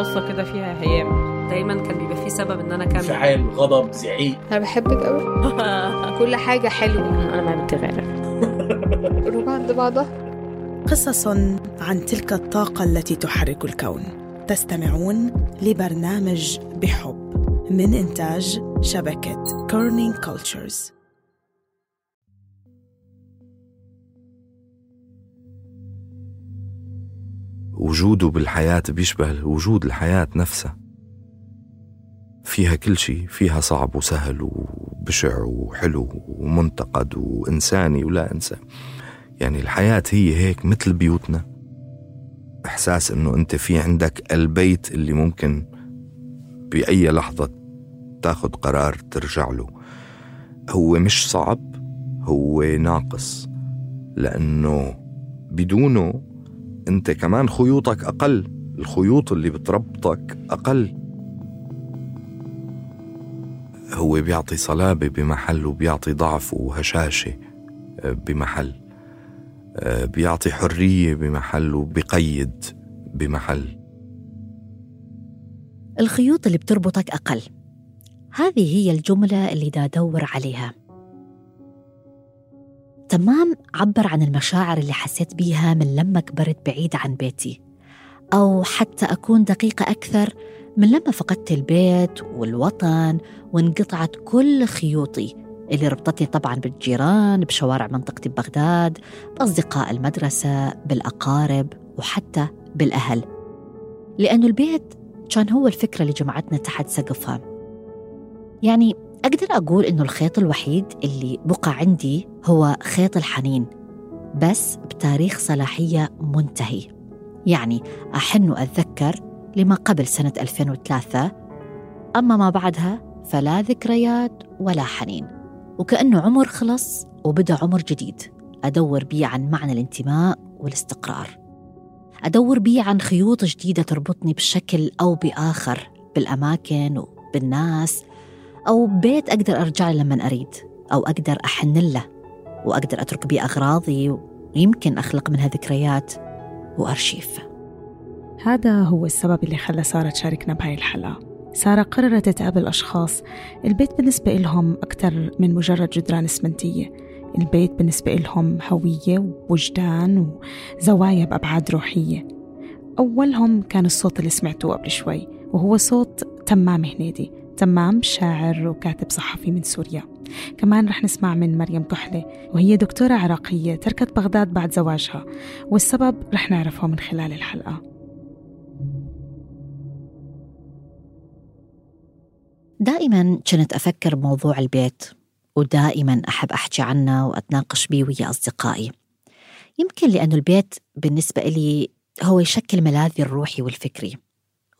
قصة كده فيها هيام. دايما كان بيبقى في سبب إن أنا أكمل. انفعال غضب زعيق. أنا بحبك قوي كل حاجة حلوة. أنا ما بتغير قلوب عند بعضها. قصص عن تلك الطاقة التي تحرك الكون. تستمعون لبرنامج بحب من إنتاج شبكة Kerning Cultures وجوده بالحياة بيشبه وجود الحياة نفسها. فيها كل شيء فيها صعب وسهل وبشع وحلو ومنتقد وإنساني ولا إنسان يعني الحياة هي هيك مثل بيوتنا. إحساس إنه أنت في عندك البيت اللي ممكن بأي لحظة تاخد قرار ترجع له. هو مش صعب هو ناقص. لأنه بدونه أنت كمان خيوطك أقل الخيوط اللي بتربطك أقل. هو بيعطي صلابة بمحل وبيعطي ضعف وهشاشة بمحل. بيعطي حرية بمحل وبقيد بمحل. الخيوط اللي بتربطك أقل هذه هي الجملة اللي دا أدور عليها. تمام عبر عن المشاعر اللي حسيت بيها من لما كبرت بعيد عن بيتي. أو حتى أكون دقيقة أكثر من لما فقدت البيت والوطن وانقطعت كل خيوطي اللي ربطتني طبعا بالجيران بشوارع منطقتي ببغداد بأصدقاء المدرسة بالأقارب وحتى بالأهل. لأنه البيت كان هو الفكرة اللي جمعتنا تحت سقفها. يعني أقدر أقول إنه الخيط الوحيد اللي بقى عندي هو خيط الحنين بس بتاريخ صلاحية منتهي. يعني أحن وأتذكر لما قبل سنة 2003 أما ما بعدها فلا ذكريات ولا حنين. وكأنه عمر خلص وبدأ عمر جديد. أدور بيه عن معنى الانتماء والاستقرار. أدور بيه عن خيوط جديدة تربطني بشكل أو بآخر بالأماكن وبالناس. أو بيت أقدر أرجع لما أريد أو أقدر أحن له وأقدر أترك بيه أغراضي ويمكن أخلق منها ذكريات وأرشيف هذا هو السبب اللي خلى سارة تشاركنا بهاي الحلقة. سارة قررت تقابل أشخاص. البيت بالنسبة لهم أكثر من مجرد جدران إسمنتية. البيت بالنسبة لهم هوية ووجدان وزوايا بأبعاد روحية. أولهم كان الصوت اللي سمعتوه قبل شوي وهو صوت تمام هنيدي. تمام شاعر وكاتب صحفي من سوريا. كمان رح نسمع من مريم كحلة وهي دكتورة عراقية تركت بغداد بعد زواجها والسبب رح نعرفه من خلال الحلقة. دائما كنت أفكر بموضوع البيت ودائما أحب أحكي عنه وأتناقش بيه ويا أصدقائي. يمكن لأنه البيت بالنسبة لي هو يشكل ملاذي الروحي والفكري.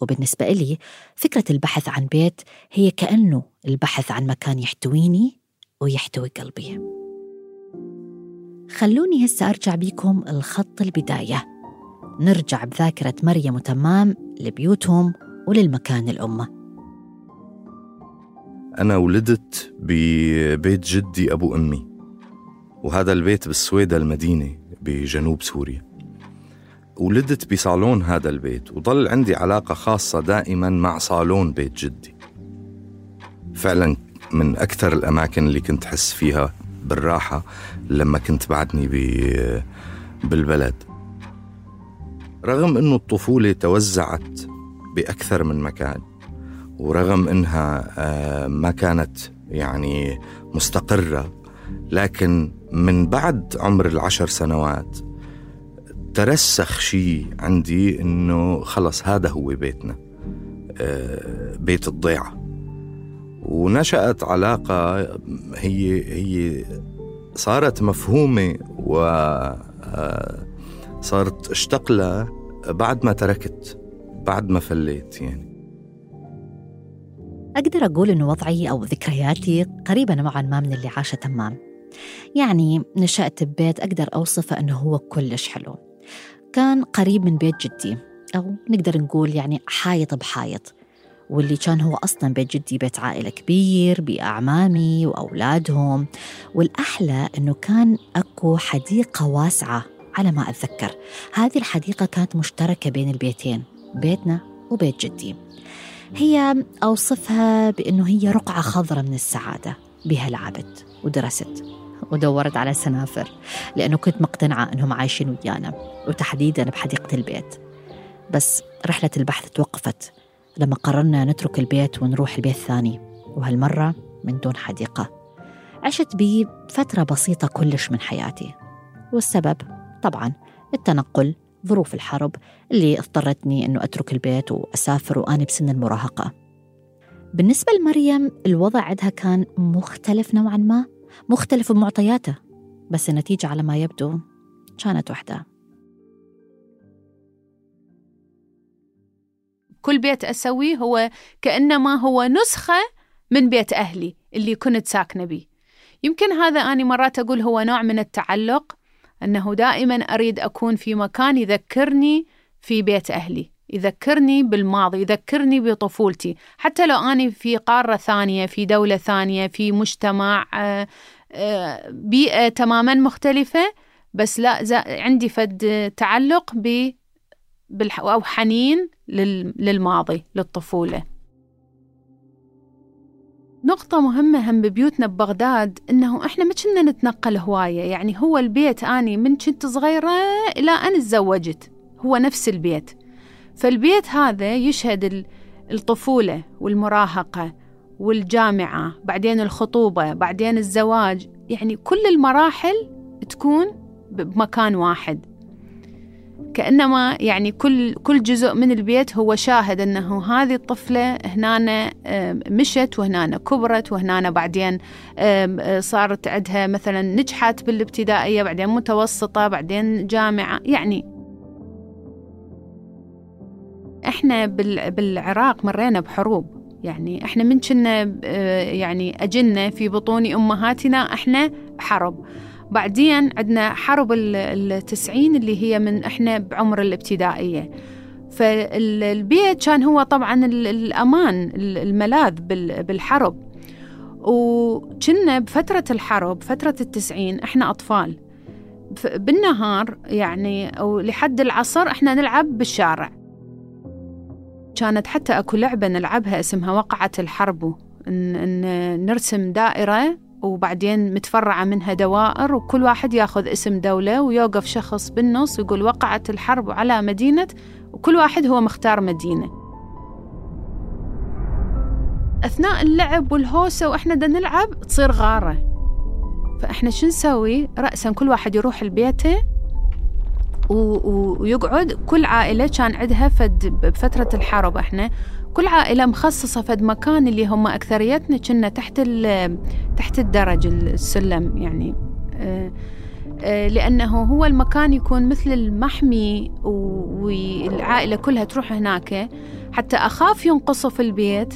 وبالنسبة لي فكرة البحث عن بيت هي كأنه البحث عن مكان يحتويني ويحتوي قلبي. خلوني هسه أرجع بيكم الخط البداية. نرجع بذاكرة مريم وتمام لبيوتهم وللمكان الأمة أنا ولدت ببيت جدي أبو أمي وهذا البيت بالسويدة المدينة بجنوب سوريا. ولدت بصالون هذا البيت وظل عندي علاقة خاصة دائما مع صالون بيت جدي. فعلا من أكثر الأماكن اللي كنت حس فيها بالراحة لما كنت بعدني بالبلد. رغم أنه الطفولة توزعت بأكثر من مكان ورغم إنها ما كانت يعني مستقرة لكن من بعد عمر العشر سنوات ترسخ شيء عندي إنه خلص هذا هو بيتنا بيت الضيعة. ونشأت علاقة هي هي صارت مفهومة و صارت اشتق لها بعد ما تركت بعد ما فليت يعني. أقدر أقول إنه وضعي أو ذكرياتي قريبة نوعا ما من اللي عاشه تمام. يعني نشأت ببيت أقدر أوصفه أنه هو كلش حلو. كان قريب من بيت جدي أو نقدر نقول يعني حايط بحايط واللي كان هو أصلا بيت جدي بيت عائلة كبير بأعمامي وأولادهم والأحلى أنه كان أكو حديقة واسعة على ما أتذكر. هذه الحديقة كانت مشتركة بين البيتين بيتنا وبيت جدي. هي أوصفها بأنه هي رقعة خضراء من السعادة بها لعبت ودرست. ودورت على سنافر لأنه كنت مقتنعة أنهم عايشين ويانا وتحديدا بحديقة البيت. بس رحلة البحث توقفت لما قررنا نترك البيت ونروح البيت ثاني وهالمرة من دون حديقة. عشت بي فترة بسيطة كلش من حياتي والسبب طبعا التنقل ظروف الحرب اللي اضطرتني أنه أترك البيت وأسافر وأنا بسن المراهقة. بالنسبة لمريم الوضع عندها كان مختلف نوعا ما. مختلف بمعطياته بس النتيجة على ما يبدو كانت وحدة. كل بيت أسويه هو كأنما هو نسخة من بيت أهلي اللي كنت ساكنة بيه. يمكن هذا أنا مرات أقول هو نوع من التعلق أنه دائما أريد أكون في مكان يذكرني في بيت أهلي. يذكرني بالماضي يذكرني بطفولتي. حتى لو أنا في قارة ثانية في دولة ثانية في مجتمع آه، آه، بيئة تماما مختلفة بس لا عندي فد تعلق ب أو حنين للماضي للطفولة. نقطة مهمة هم ببيوتنا ببغداد إنه إحنا ما كنا نتنقل هواية. يعني هو البيت أني من كنت صغيرة إلى أن تزوجت هو نفس البيت. فالبيت هذا يشهد الطفولة والمراهقة والجامعة بعدين الخطوبة بعدين الزواج يعني كل المراحل تكون بمكان واحد. كأنما يعني كل كل جزء من البيت هو شاهد أنه هذه الطفلة هنا مشت وهنا كبرت وهنا بعدين صارت عندها مثلا نجحت بالابتدائية بعدين متوسطة بعدين جامعة يعني إحنا بالعراق مرينا بحروب. يعني إحنا من كنا يعني اجلنا في بطون أمهاتنا إحنا حرب. بعدين عندنا حرب التسعين اللي هي من إحنا بعمر الابتدائية. فالبيت كان هو طبعا الأمان الملاذ بالحرب. وكنا بفترة الحرب فترة التسعين إحنا أطفال. بالنهار يعني أو لحد العصر إحنا نلعب بالشارع. كانت حتى أكو لعبة نلعبها اسمها وقعة الحرب. إن نرسم دائرة وبعدين متفرعة منها دوائر وكل واحد ياخذ اسم دولة ويوقف شخص بالنص ويقول وقعت الحرب على مدينة وكل واحد هو مختار مدينة. أثناء اللعب والهوسة وإحنا دا نلعب تصير غارة. فإحنا شو نسوي؟ رأسا كل واحد يروح لبيته ويقعد. كل عائلة كان عندها فد بفترة الحرب. إحنا كل عائلة مخصصة فد مكان اللي هم أكثريتنا كنا تحت تحت الدرج السلم يعني. آه، آه، لأنه هو المكان يكون مثل المحمي والعائلة كلها تروح هناك. حتى أخاف ينقصوا في البيت.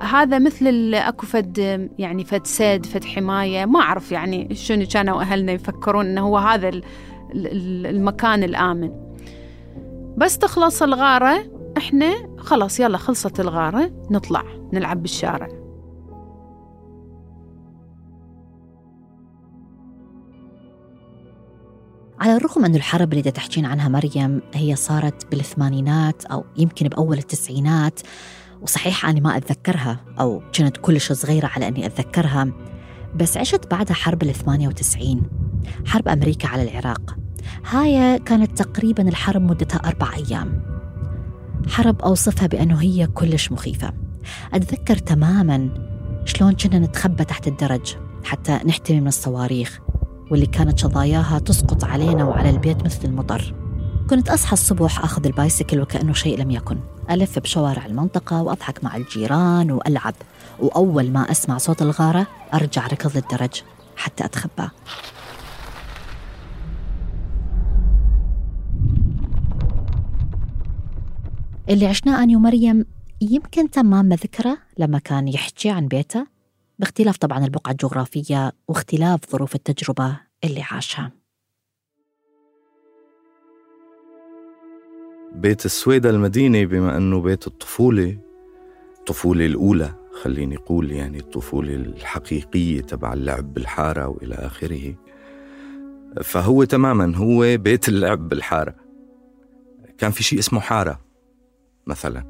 هذا مثل أكو فد يعني فد سد فد حماية. ما أعرف يعني شنو كانوا أهلنا يفكرون إنه هو هذا المكان الآمن. بس تخلص الغارة إحنا خلاص يلا خلصت الغارة نطلع نلعب بالشارع. على الرغم أن الحرب اللي تحكين عنها مريم هي صارت بالثمانينات أو يمكن بأول التسعينات وصحيح أنا ما أتذكرها أو كنت كلش صغيرة على أني أتذكرها بس عشت بعدها حرب ال 98 حرب أمريكا على العراق. هاي كانت تقريبا الحرب مدتها أربع أيام. حرب أوصفها بأنه هي كلش مخيفة. أتذكر تماما شلون كنا نتخبى تحت الدرج حتى نحتمي من الصواريخ واللي كانت شظاياها تسقط علينا وعلى البيت مثل المطر. كنت أصحى الصبح أخذ البايسكل وكأنه شيء لم يكن. ألف بشوارع المنطقة وأضحك مع الجيران وألعب. وأول ما أسمع صوت الغارة أرجع ركض للدرج حتى أتخبى. اللي عشناه أنا ومريم يمكن تمام ما ذكره لما كان يحكي عن بيته باختلاف طبعا البقعة الجغرافية واختلاف ظروف التجربة اللي عاشها. بيت السويدة المدينة بما أنه بيت الطفولة الطفولة الأولى خليني أقول يعني الطفولة الحقيقية تبع اللعب بالحارة وإلى آخره. فهو تماما هو بيت اللعب بالحارة. كان في شيء اسمه حارة. مثلا.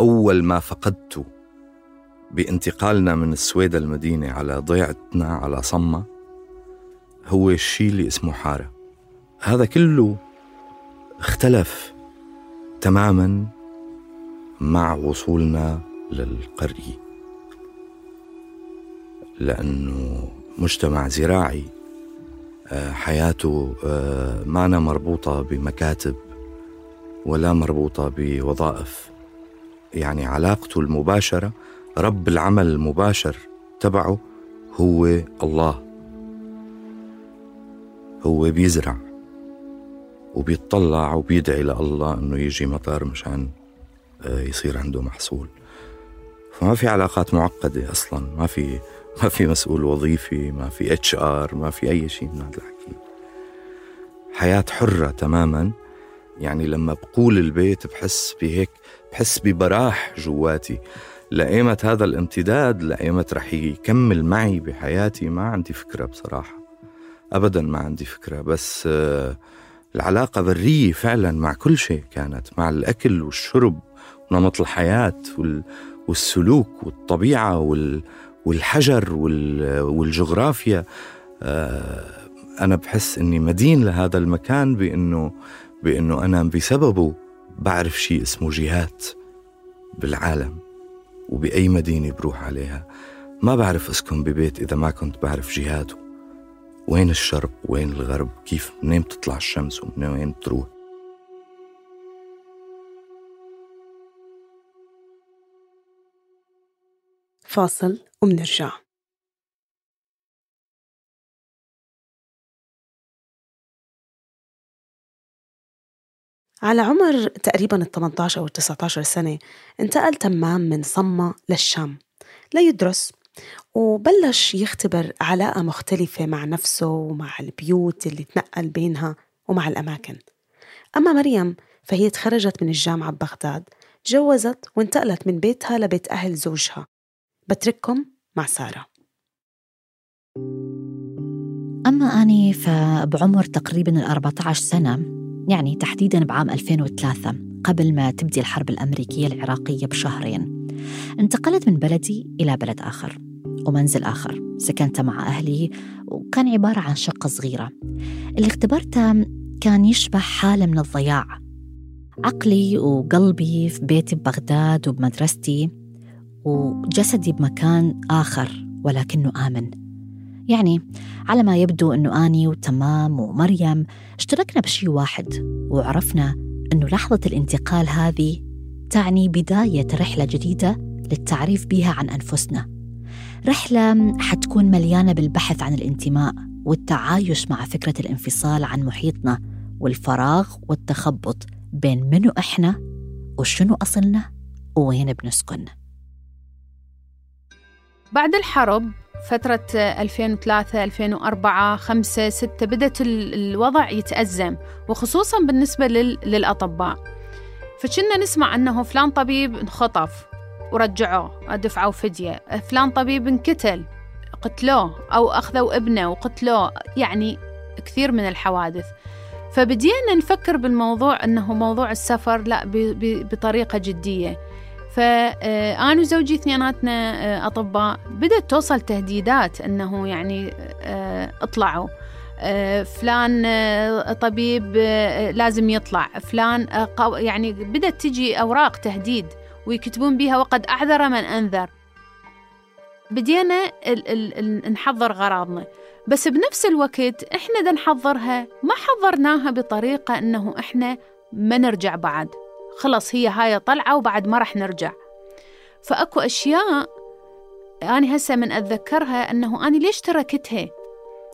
أول ما فقدت بانتقالنا من السويدة المدينة على ضيعتنا على صمة هو الشيء اللي اسمه حارة. هذا كله اختلف تماما مع وصولنا للقرية. لأنه مجتمع زراعي آه، حياته آه، معنا مربوطة بمكاتب ولا مربوطة بوظائف. يعني علاقته المباشرة رب العمل المباشر تبعه هو الله. هو بيزرع وبيطلع وبيدعي لله إنه يجي مطر مشان آه، يصير عنده محصول. فما في علاقات معقدة أصلا. ما في ما في مسؤول وظيفي ما في HR ما في أي شيء من هذا الحكي. حياة حرة تماما. يعني لما بقول البيت بحس بهيك بحس ببراح جواتي. لأيمة هذا الامتداد لأيمة رح يكمل معي بحياتي. ما عندي فكرة بصراحة. أبدا ما عندي فكرة. بس آه، العلاقة برية فعلا مع كل شيء كانت مع الأكل والشرب ونمط الحياة والسلوك والطبيعة والحجر والجغرافيا. آه، أنا بحس إني مدين لهذا المكان بإنه بإنه أنا بسببه بعرف شيء اسمه جهات بالعالم وبأي مدينة بروح عليها. ما بعرف أسكن ببيت إذا ما كنت بعرف جهاته. وين الشرق وين الغرب؟ كيف منين بتطلع الشمس ومن وين بتروح؟ فاصل ومنرجع. على عمر تقريبا ال 18 أو ال 19 سنة انتقل تمام من صمة للشام ليدرس وبلش يختبر علاقة مختلفة مع نفسه ومع البيوت اللي تنقل بينها ومع الأماكن. أما مريم فهي تخرجت من الجامعة ببغداد تجوزت وانتقلت من بيتها لبيت أهل زوجها. بترككم مع سارة. أما أني فبعمر تقريبا ال 14 سنة يعني تحديدا بعام 2003 قبل ما تبدي الحرب الأمريكية العراقية بشهرين. انتقلت من بلدي إلى بلد آخر ومنزل آخر سكنت مع أهلي وكان عبارة عن شقة صغيرة. اللي اختبرته كان يشبه حالة من الضياع. عقلي وقلبي في بيتي ببغداد وبمدرستي وجسدي بمكان آخر ولكنه آمن. يعني على ما يبدو أنه أني وتمام ومريم اشتركنا بشيء واحد وعرفنا أنه لحظة الانتقال هذه تعني بداية رحلة جديدة للتعريف بها عن أنفسنا. رحلة حتكون مليانة بالبحث عن الانتماء والتعايش مع فكرة الانفصال عن محيطنا والفراغ والتخبط بين منو إحنا وشنو أصلنا ووين بنسكن. بعد الحرب فترة 2003 2004 5 6 بدأت الوضع يتأزم وخصوصا بالنسبة للأطباء. فكنا نسمع أنه فلان طبيب انخطف ورجعوه دفعوا فدية. فلان طبيب انقتل قتلوه أو أخذوا ابنه وقتلوه يعني كثير من الحوادث. فبدينا نفكر بالموضوع أنه موضوع السفر لا بطريقة جدية. فأنا وزوجي اثنيناتنا آه، أطباء بدأت توصل تهديدات أنه يعني آه، اطلعوا. آه، فلان طبيب لازم يطلع. فلان يعني بدأت تجي أوراق تهديد ويكتبون بها وقد أعذر من أنذر. بدينا نحضر غراضنا. بس بنفس الوقت إحنا دا نحضرها ما حضرناها بطريقة إنه إحنا ما نرجع بعد. خلص هي هاي طلعة وبعد ما راح نرجع. فأكو أشياء أنا هسه من أتذكرها أنه أنا ليش تركتها؟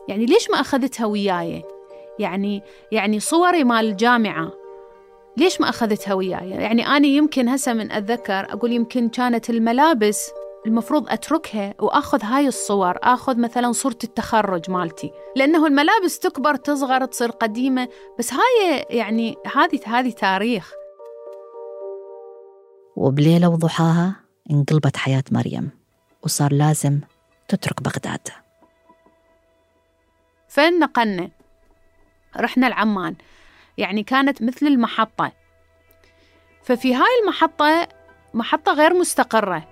يعني ليش ما أخذتها وياي؟ يعني يعني صوري مال الجامعة. ليش ما أخذتها وياي؟ يعني أنا يمكن هسه من أتذكر أقول يمكن كانت الملابس المفروض أتركها وأخذ هاي الصور أخذ مثلا صورة التخرج مالتي. لأنه الملابس تكبر تصغر تصير قديمة بس هاي يعني هذه هذه تاريخ. وبليلة وضحاها انقلبت حياة مريم وصار لازم تترك بغداد. فين نقلنا؟ رحنا العمان. يعني كانت مثل المحطة. ففي هاي المحطة محطة غير مستقرة.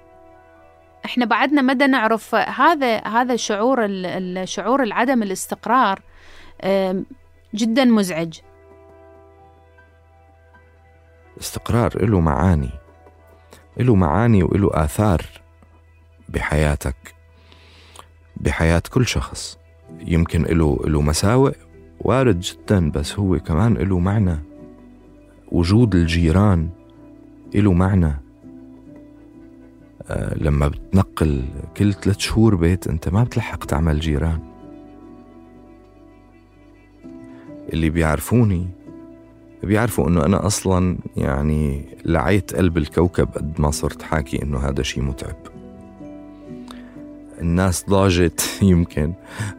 إحنا بعدنا مدى نعرف هذا هذا شعور الشعور العدم الاستقرار جدا مزعج. استقرار له معاني. له معاني وله آثار بحياتك بحياة كل شخص. يمكن له له مساوئ وارد جدا بس هو كمان له معنى. وجود الجيران له معنى. آه لما بتنقل كل ثلاث شهور بيت أنت ما بتلحق تعمل جيران. اللي بيعرفوني بيعرفوا إنه أنا أصلا يعني لعيت قلب الكوكب قد ما صرت حاكي إنه هذا شيء متعب. الناس ضاجت يمكن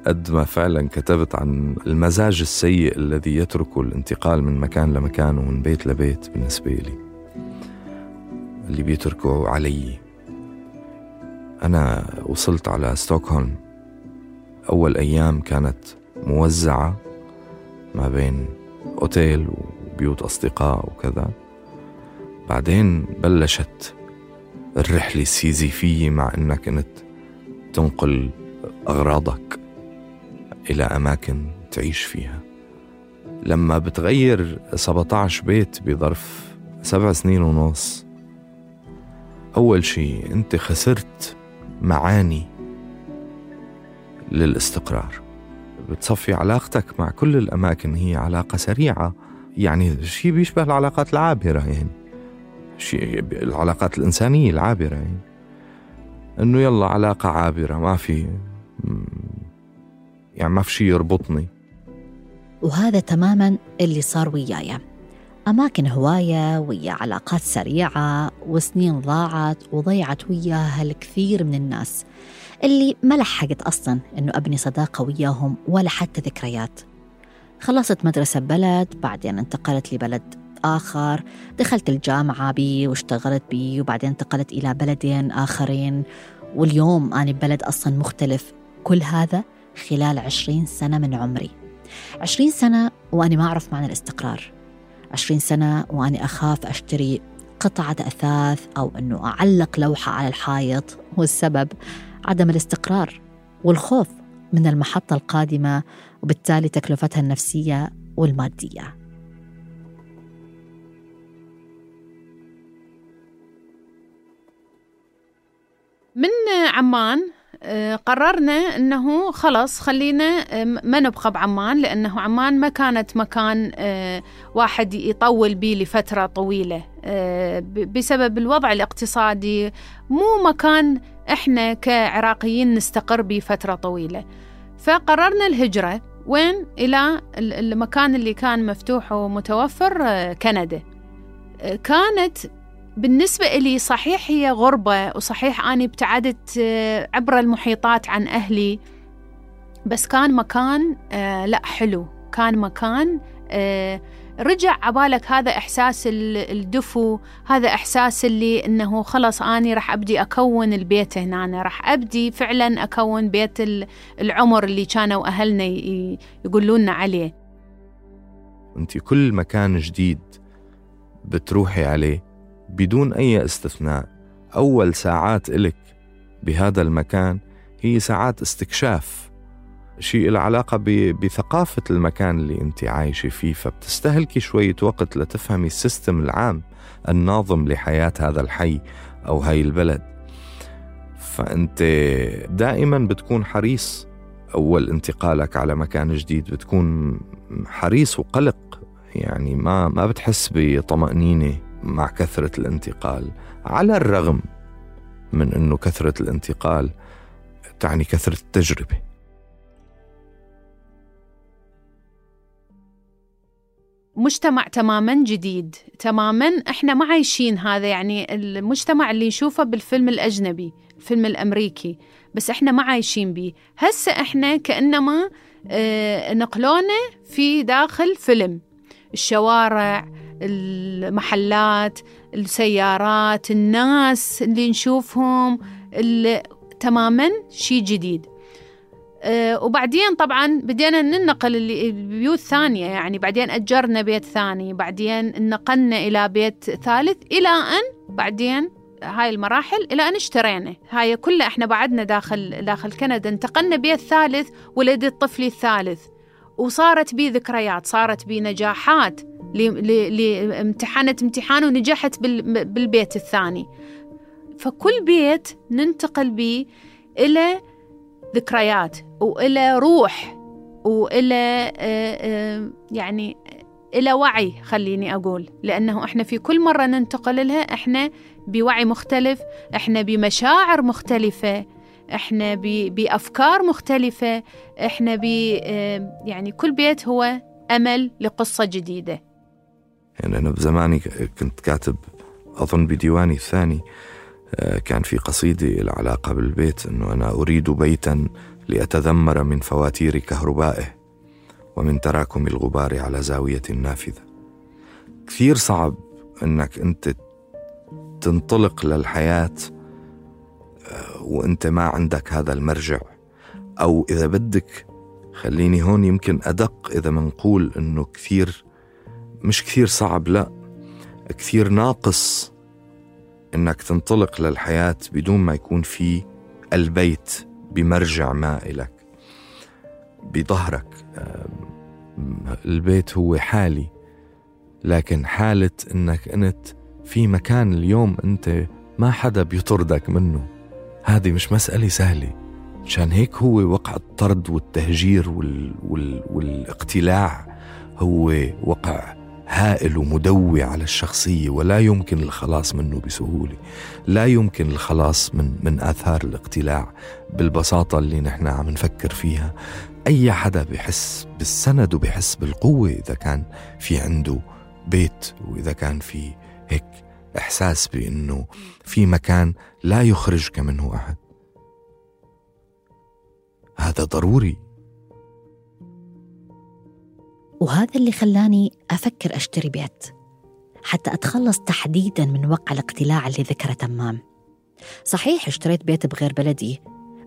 قد ما فعلا كتبت عن المزاج السيء الذي يترك الانتقال من مكان لمكان ومن بيت لبيت بالنسبة لي. اللي بيتركه علي. أنا وصلت على ستوكهولم. أول أيام كانت موزعة ما بين أوتيل وبيوت أصدقاء وكذا. بعدين بلشت الرحلة السيزيفية مع إنك كنت تنقل أغراضك إلى أماكن تعيش فيها. لما بتغير 17 بيت بظرف سبع سنين ونص أول شيء أنت خسرت معاني للاستقرار. بتصفي علاقتك مع كل الأماكن هي علاقة سريعة يعني شيء بيشبه العلاقات العابرة يعني. شيء العلاقات الإنسانية العابرة يعني. إنه يلا علاقة عابرة ما في يعني ما في شيء يربطني. وهذا تماما اللي صار وياي. أماكن هواية ويا علاقات سريعة وسنين ضاعت وضيعت وياها الكثير من الناس. اللي ما لحقت أصلا إنه أبني صداقة وياهم ولا حتى ذكريات. خلصت مدرسة ببلد بعدين انتقلت لبلد آخر. دخلت الجامعة بي واشتغلت بي وبعدين انتقلت إلى بلدين آخرين. واليوم أنا ببلد أصلا مختلف. كل هذا خلال عشرين سنة من عمري. عشرين سنة وأنا ما أعرف معنى الاستقرار. عشرين سنة وأنا أخاف أشتري قطعة أثاث أو أنه أعلق لوحة على الحائط. والسبب عدم الاستقرار والخوف من المحطة القادمة وبالتالي تكلفتها النفسية والمادية. من عمان آه، قررنا إنه خلاص خلينا آه، ما نبقى بعمان لأنه عمان ما كانت مكان آه، واحد يطول به لفترة طويلة بسبب الوضع الاقتصادي مو مكان إحنا كعراقيين نستقر به فترة طويلة. فقررنا الهجرة. وين إلى المكان اللي كان مفتوح ومتوفر كندا. كانت بالنسبة إلي صحيح هي غربة وصحيح أني ابتعدت آه، عبر المحيطات عن أهلي. بس كان مكان آه لا حلو. كان مكان آه رجع عبالك هذا إحساس الدفو هذا إحساس اللي إنه خلص أني راح أبدي أكون البيت هنا أنا راح أبدي فعلا أكون بيت العمر اللي كانوا أهلنا يقولون عليه. أنت كل مكان جديد بتروحي عليه بدون أي استثناء. أول ساعات إلك بهذا المكان هي ساعات استكشاف. شيء له علاقة بثقافة المكان اللي أنت عايشة فيه فبتستهلكي شوية وقت لتفهمي السيستم العام الناظم لحياة هذا الحي أو هاي البلد. فأنت دائما بتكون حريص. أول انتقالك على مكان جديد بتكون حريص وقلق. يعني ما ما بتحس بطمأنينة مع كثرة الانتقال. على الرغم من أنه كثرة الانتقال تعني كثرة التجربة. مجتمع تماما جديد. تماما إحنا ما عايشين هذا يعني المجتمع اللي نشوفه بالفيلم الأجنبي الفيلم الأمريكي. بس إحنا ما عايشين به هسه إحنا كأنما آه نقلونا في داخل فيلم. الشوارع المحلات السيارات الناس اللي نشوفهم تماما شيء جديد. وبعدين طبعا بدينا ننقل البيوت ثانية يعني بعدين أجرنا بيت ثاني بعدين انتقلنا إلى بيت ثالث إلى أن بعدين هاي المراحل إلى أن اشترينا. هاي كلها إحنا بعدنا داخل داخل كندا انتقلنا بيت ثالث ولدت طفلي الثالث. وصارت بي ذكريات صارت بي نجاحات امتحنت امتحان ونجحت بال- بالبيت الثاني. فكل بيت ننتقل به إلى ذكريات وإلى روح وإلى آه، آه، يعني إلى وعي خليني أقول. لأنه إحنا في كل مرة ننتقل لها إحنا بوعي مختلف إحنا بمشاعر مختلفة إحنا بأفكار مختلفة إحنا ب آه، يعني كل بيت هو أمل لقصة جديدة. يعني أنا بزماني كنت كاتب أظن بديواني الثاني كان في قصيدة العلاقة بالبيت أنه أنا أريد بيتا لأتذمر من فواتير كهربائه ومن تراكم الغبار على زاوية نافذة كثير صعب أنك أنت تنطلق للحياة آه، وأنت ما عندك هذا المرجع. أو إذا بدك خليني هون يمكن أدق إذا منقول أنه كثير مش كثير صعب لا كثير ناقص إنك تنطلق للحياة بدون ما يكون في البيت بمرجع ما إلك بظهرك. البيت هو حالي لكن حالة إنك أنت في مكان اليوم أنت ما حدا بيطردك منه. هذه مش مسألة سهلة. مشان هيك هو وقع الطرد والتهجير وال... وال... والإقتلاع هو وقع هائل ومدوي على الشخصية ولا يمكن الخلاص منه بسهولة. لا يمكن الخلاص من من آثار الاقتلاع بالبساطة اللي نحن عم نفكر فيها. أي حدا بحس بالسند وبحس بالقوة إذا كان في عنده بيت وإذا كان في هيك إحساس بأنه في مكان لا يخرجك منه أحد. هذا ضروري. وهذا اللي خلاني أفكر أشتري بيت حتى أتخلص تحديدا من وقع الاقتلاع اللي ذكره تمام. صحيح اشتريت بيت بغير بلدي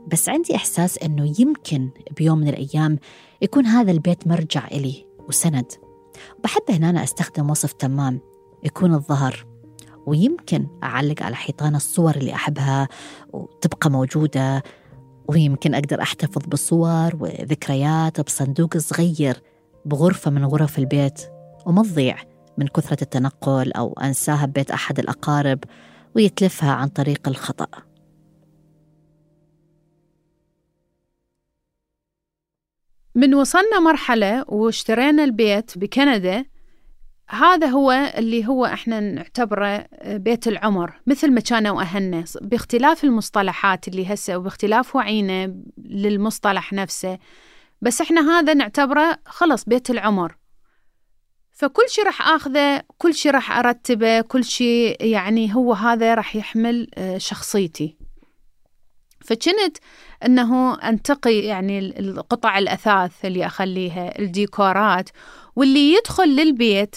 بس عندي إحساس أنه يمكن بيوم من الأيام يكون هذا البيت مرجع إلي وسند. وبحب هنا أنا أستخدم وصف تمام يكون الظهر ويمكن أعلق على حيطان الصور اللي أحبها وتبقى موجودة ويمكن أقدر أحتفظ بالصور وذكريات بصندوق صغير. بغرفة من غرف البيت وما تضيع من كثرة التنقل أو أنساها ببيت أحد الأقارب ويتلفها عن طريق الخطأ. من وصلنا مرحلة واشترينا البيت بكندا هذا هو اللي هو إحنا نعتبره بيت العمر مثل ما كانوا اهلنا باختلاف المصطلحات اللي هسه وباختلاف وعينا للمصطلح نفسه. بس إحنا هذا نعتبره خلص بيت العمر. فكل شيء راح آخذه كل شيء راح أرتبه كل شيء يعني هو هذا راح يحمل آه، شخصيتي. فكنت إنه أنتقي يعني ال- القطع الأثاث اللي أخليها الديكورات واللي يدخل للبيت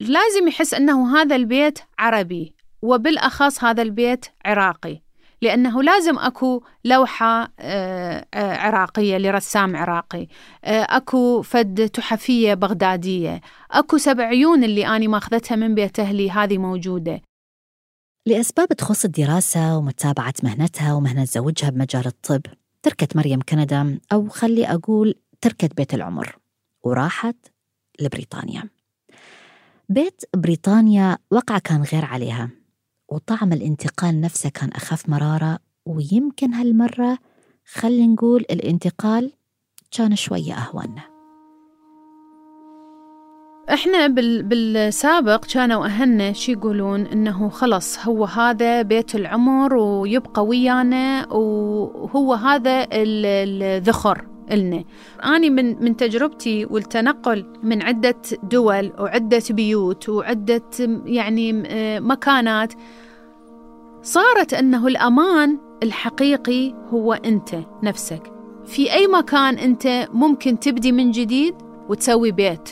لازم يحس إنه هذا البيت عربي وبالأخص هذا البيت عراقي. لأنه لازم أكو لوحة آه، آه، عراقية لرسام عراقي. آه، أكو فد تحفية بغدادية. أكو سبع عيون اللي أني ماخذتها من بيت أهلي هذه موجودة. لأسباب تخص الدراسة ومتابعة مهنتها ومهنة زوجها بمجال الطب تركت مريم كندا أو خلي أقول تركت بيت العمر وراحت لبريطانيا. بيت بريطانيا وقع كان غير عليها. وطعم الانتقال نفسه كان أخف مرارة ويمكن هالمرة خلي نقول الانتقال كان شوية أهون. إحنا بال بالسابق كانوا أهلنا شي يقولون إنه خلص هو هذا بيت العمر ويبقى ويانا وهو هذا ال- الذخر. إلنا أنا من من تجربتي والتنقل من عدة دول وعدة بيوت وعدة يعني آه، مكانات صارت أنه الأمان الحقيقي هو أنت نفسك. في أي مكان أنت ممكن تبدي من جديد وتسوي بيت.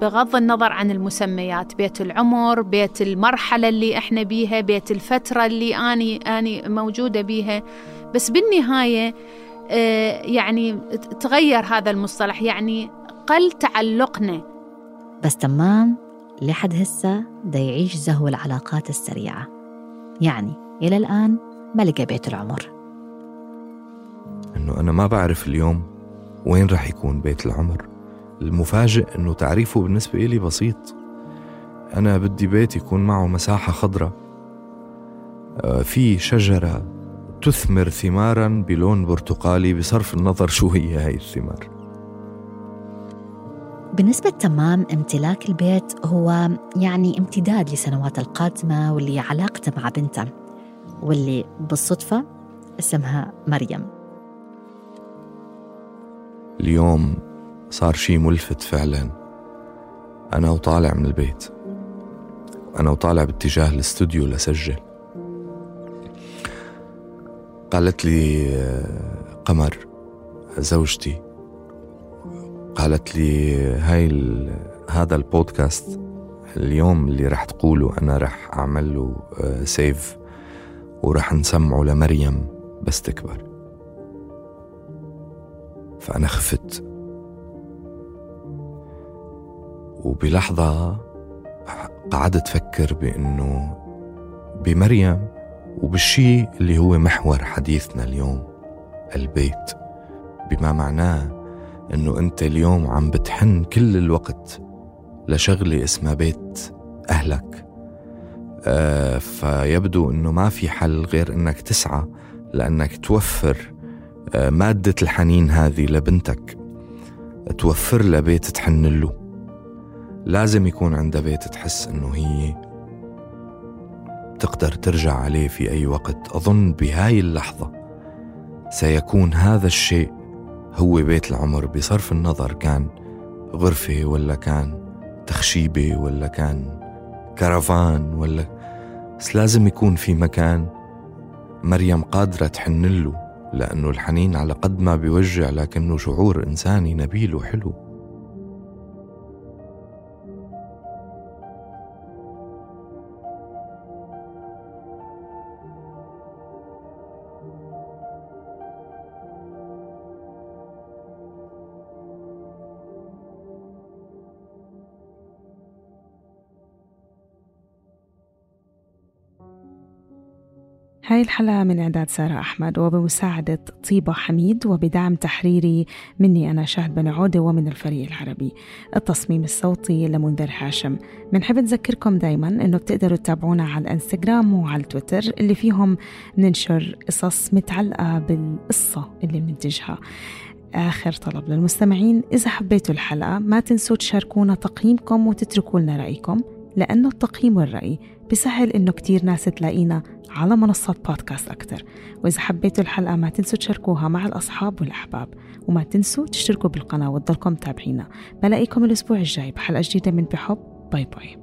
بغض النظر عن المسميات بيت العمر بيت المرحلة اللي إحنا بيها بيت الفترة اللي أني أني موجودة بيها. بس بالنهاية يعني تغير هذا المصطلح يعني قل تعلقنا. بس تمام لحد هسه دا يعيش زهو العلاقات السريعة. يعني إلى الآن ما لقى بيت العمر. إنه أنا ما بعرف اليوم وين رح يكون بيت العمر. المفاجئ إنه تعريفه بالنسبة إلي بسيط. أنا بدي بيت يكون معه مساحة خضراء آه، في شجرة تثمر ثمارا بلون برتقالي بصرف النظر شو هي هاي الثمار. بالنسبة تمام امتلاك البيت هو يعني امتداد لسنوات القادمة واللي علاقته مع بنته واللي بالصدفة اسمها مريم. اليوم صار شي ملفت فعلا. أنا وطالع من البيت. أنا وطالع باتجاه الاستوديو لسجل. قالت لي قمر زوجتي. قالت لي هاي هذا البودكاست اليوم اللي رح تقوله أنا رح أعمل له سيف آه، ورح نسمعه لمريم بس تكبر فأنا خفت. وبلحظة قعدت أفكر بأنه بمريم وبالشي اللي هو محور حديثنا اليوم البيت. بما معناه إنه أنت اليوم عم بتحن كل الوقت لشغلة اسمها بيت أهلك. آه فيبدو إنه ما في حل غير إنك تسعى لأنك توفر آه مادة الحنين هذه لبنتك. توفر لها بيت تحن له. لازم يكون عندها بيت تحس إنه هي تقدر ترجع عليه في أي وقت. أظن بهاي اللحظة سيكون هذا الشيء هو بيت العمر بصرف النظر كان غرفة ولا كان تخشيبة ولا كان كرفان ولا بس لازم يكون في مكان مريم قادرة تحن له لأنه الحنين على قد ما بيوجع لكنه شعور إنساني نبيل وحلو. هاي الحلقة من إعداد سارة أحمد وبمساعدة طيبة حميد وبدعم تحريري مني أنا شهد بن عودة ومن الفريق العربي. التصميم الصوتي لمنذر هاشم. بنحب نذكركم دايما أنه بتقدروا تتابعونا على الإنستغرام وعلى التويتر اللي فيهم ننشر قصص متعلقة بالقصة اللي بننتجها. آخر طلب للمستمعين إذا حبيتوا الحلقة ما تنسوا تشاركونا تقييمكم وتتركوا لنا رأيكم. لأنه التقييم والرأي بسهل إنه كتير ناس تلاقينا على منصات بودكاست أكتر. وإذا حبيتوا الحلقة ما تنسوا تشاركوها مع الأصحاب والأحباب. وما تنسوا تشتركوا بالقناة وتضلكم تابعينا بلاقيكم الأسبوع الجاي بحلقة جديدة من بحب. باي باي.